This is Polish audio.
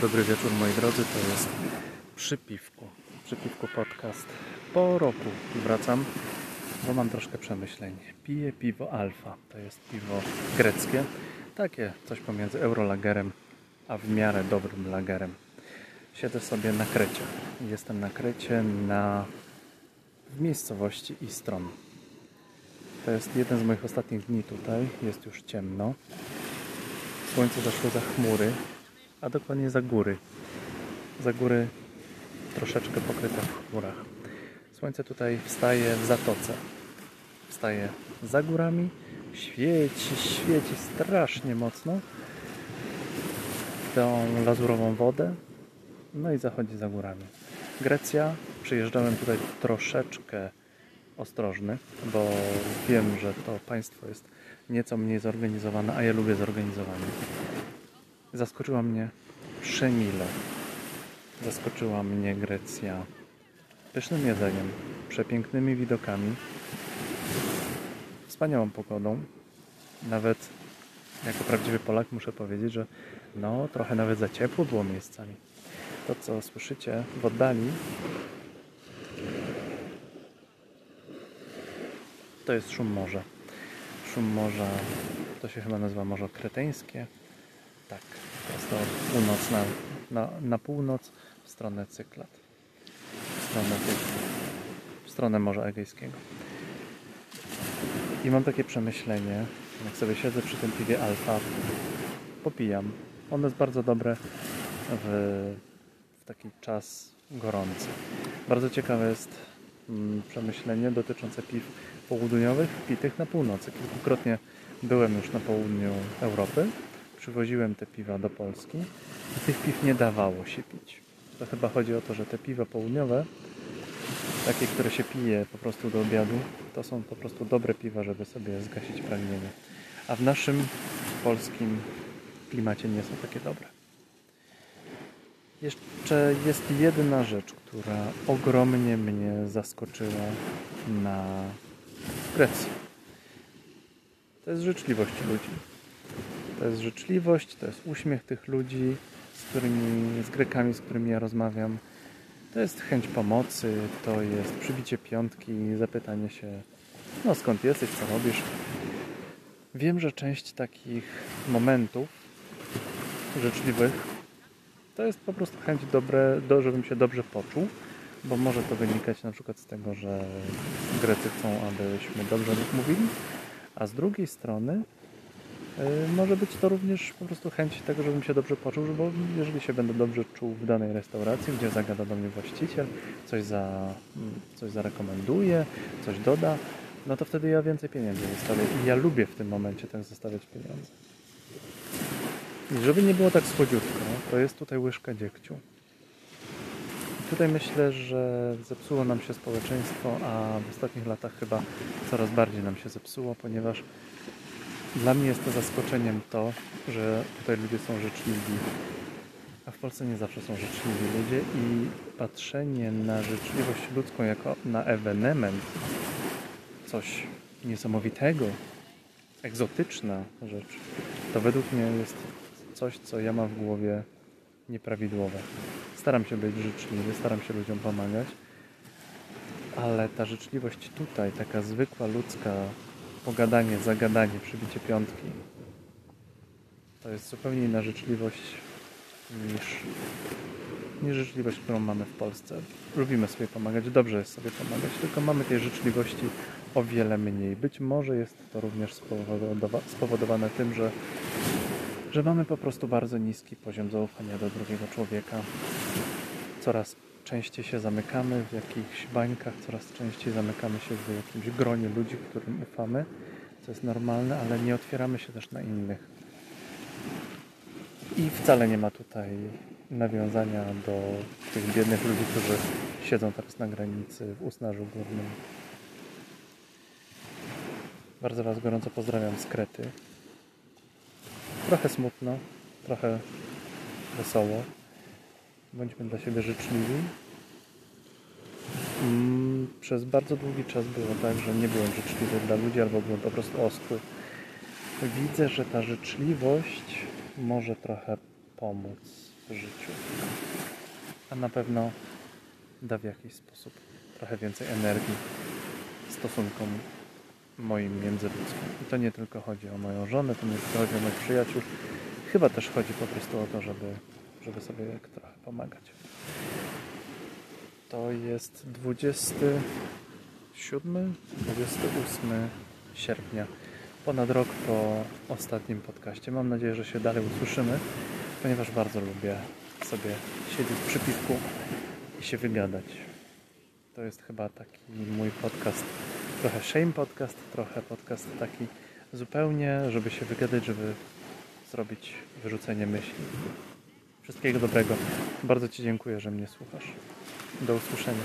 Dobry wieczór moi drodzy, to jest Przypiwku. Przypiwku podcast. Po roku wracam, bo mam troszkę przemyśleń. Piję piwo Alfa. To jest piwo greckie. Takie coś pomiędzy Eurolagerem, a w miarę dobrym lagerem. Siedzę sobie na krecie. Jestem na krecie na w miejscowości Istron. To jest jeden z moich ostatnich dni tutaj. Jest już ciemno. Słońce zaszło za chmury, a dokładnie za góry. Za góry troszeczkę pokryte w chmurach. Słońce tutaj wstaje w zatoce. Wstaje za górami, świeci, świeci strasznie mocno tą lazurową wodę, no i zachodzi za górami. Grecja, przyjeżdżałem tutaj troszeczkę ostrożny, bo wiem, że to państwo jest nieco mniej zorganizowane, a ja lubię zorganizowanie. Zaskoczyła mnie przemile. Zaskoczyła mnie Grecja pysznym jedzeniem, przepięknymi widokami, wspaniałą pogodą. Nawet jako prawdziwy Polak muszę powiedzieć, że no trochę nawet za ciepło było miejscami. To co słyszycie w oddali to jest szum morza. Szum morza to się chyba nazywa Morze Kreteńskie. Tak, to jest to północ na, na, na północ w stronę Cyklat. W stronę, w stronę Morza Egejskiego. I mam takie przemyślenie, jak sobie siedzę przy tym piwie Alfa, popijam. Ono jest bardzo dobre w, w taki czas gorący. Bardzo ciekawe jest mm, przemyślenie dotyczące piw południowych, pitych na północy. Kilkukrotnie byłem już na południu Europy, przywoziłem te piwa do Polski i tych piw nie dawało się pić. To chyba chodzi o to, że te piwa południowe, takie, które się pije po prostu do obiadu, to są po prostu dobre piwa, żeby sobie zgasić pragnienie. A w naszym polskim klimacie nie są takie dobre. Jeszcze jest jedna rzecz, która ogromnie mnie zaskoczyła na Grecji. To jest życzliwość ludzi. To jest życzliwość, to jest uśmiech tych ludzi, z którymi, z Grekami, z którymi ja rozmawiam. To jest chęć pomocy, to jest przybicie piątki, zapytanie się, no skąd jesteś, co robisz. Wiem, że część takich momentów życzliwych to jest po prostu chęć dobre, do, żebym się dobrze poczuł, bo może to wynikać na przykład z tego, że Grecy chcą, abyśmy dobrze mówili, a z drugiej strony może być to również po prostu chęć tego, żebym się dobrze poczuł, bo jeżeli się będę dobrze czuł w danej restauracji, gdzie zagada do mnie właściciel, coś, za, coś zarekomenduje, coś doda, no to wtedy ja więcej pieniędzy zostawię. I ja lubię w tym momencie tak zostawiać pieniądze. I żeby nie było tak słodziutko, to jest tutaj łyżka dziegciu. Tutaj myślę, że zepsuło nam się społeczeństwo, a w ostatnich latach chyba coraz bardziej nam się zepsuło, ponieważ dla mnie jest to zaskoczeniem to, że tutaj ludzie są życzliwi, a w Polsce nie zawsze są życzliwi ludzie i patrzenie na życzliwość ludzką jako na ewenement, coś niesamowitego, egzotyczna rzecz, to według mnie jest coś, co ja mam w głowie nieprawidłowe. Staram się być życzliwy, staram się ludziom pomagać, ale ta życzliwość tutaj, taka zwykła ludzka pogadanie, zagadanie, przybicie piątki, to jest zupełnie inna życzliwość niż, niż życzliwość, którą mamy w Polsce. Lubimy sobie pomagać, dobrze jest sobie pomagać, tylko mamy tej życzliwości o wiele mniej. Być może jest to również spowodowane tym, że że mamy po prostu bardzo niski poziom zaufania do drugiego człowieka. Coraz częściej się zamykamy w jakichś bańkach, coraz częściej zamykamy się w jakimś gronie ludzi, którym ufamy, co jest normalne, ale nie otwieramy się też na innych. I wcale nie ma tutaj nawiązania do tych biednych ludzi, którzy siedzą teraz na granicy w Usnarzu Górnym. Bardzo Was gorąco pozdrawiam z Krety. Trochę smutno, trochę wesoło. Bądźmy dla siebie życzliwi. Mm, przez bardzo długi czas było tak, że nie byłem życzliwy dla ludzi albo byłem po prostu ostry. Widzę, że ta życzliwość może trochę pomóc w życiu. A na pewno da w jakiś sposób trochę więcej energii stosunkom moim międzyludzkim. I to nie tylko chodzi o moją żonę, to nie tylko chodzi o moich przyjaciół. Chyba też chodzi po prostu o to, żeby, żeby sobie trochę pomagać. To jest 27, 28 sierpnia. Ponad rok po ostatnim podcaście. Mam nadzieję, że się dalej usłyszymy, ponieważ bardzo lubię sobie siedzieć przy piwku i się wygadać. To jest chyba taki mój podcast, trochę shame podcast, trochę podcast taki zupełnie, żeby się wygadać, żeby zrobić wyrzucenie myśli. Wszystkiego dobrego. Bardzo Ci dziękuję, że mnie słuchasz. Do usłyszenia.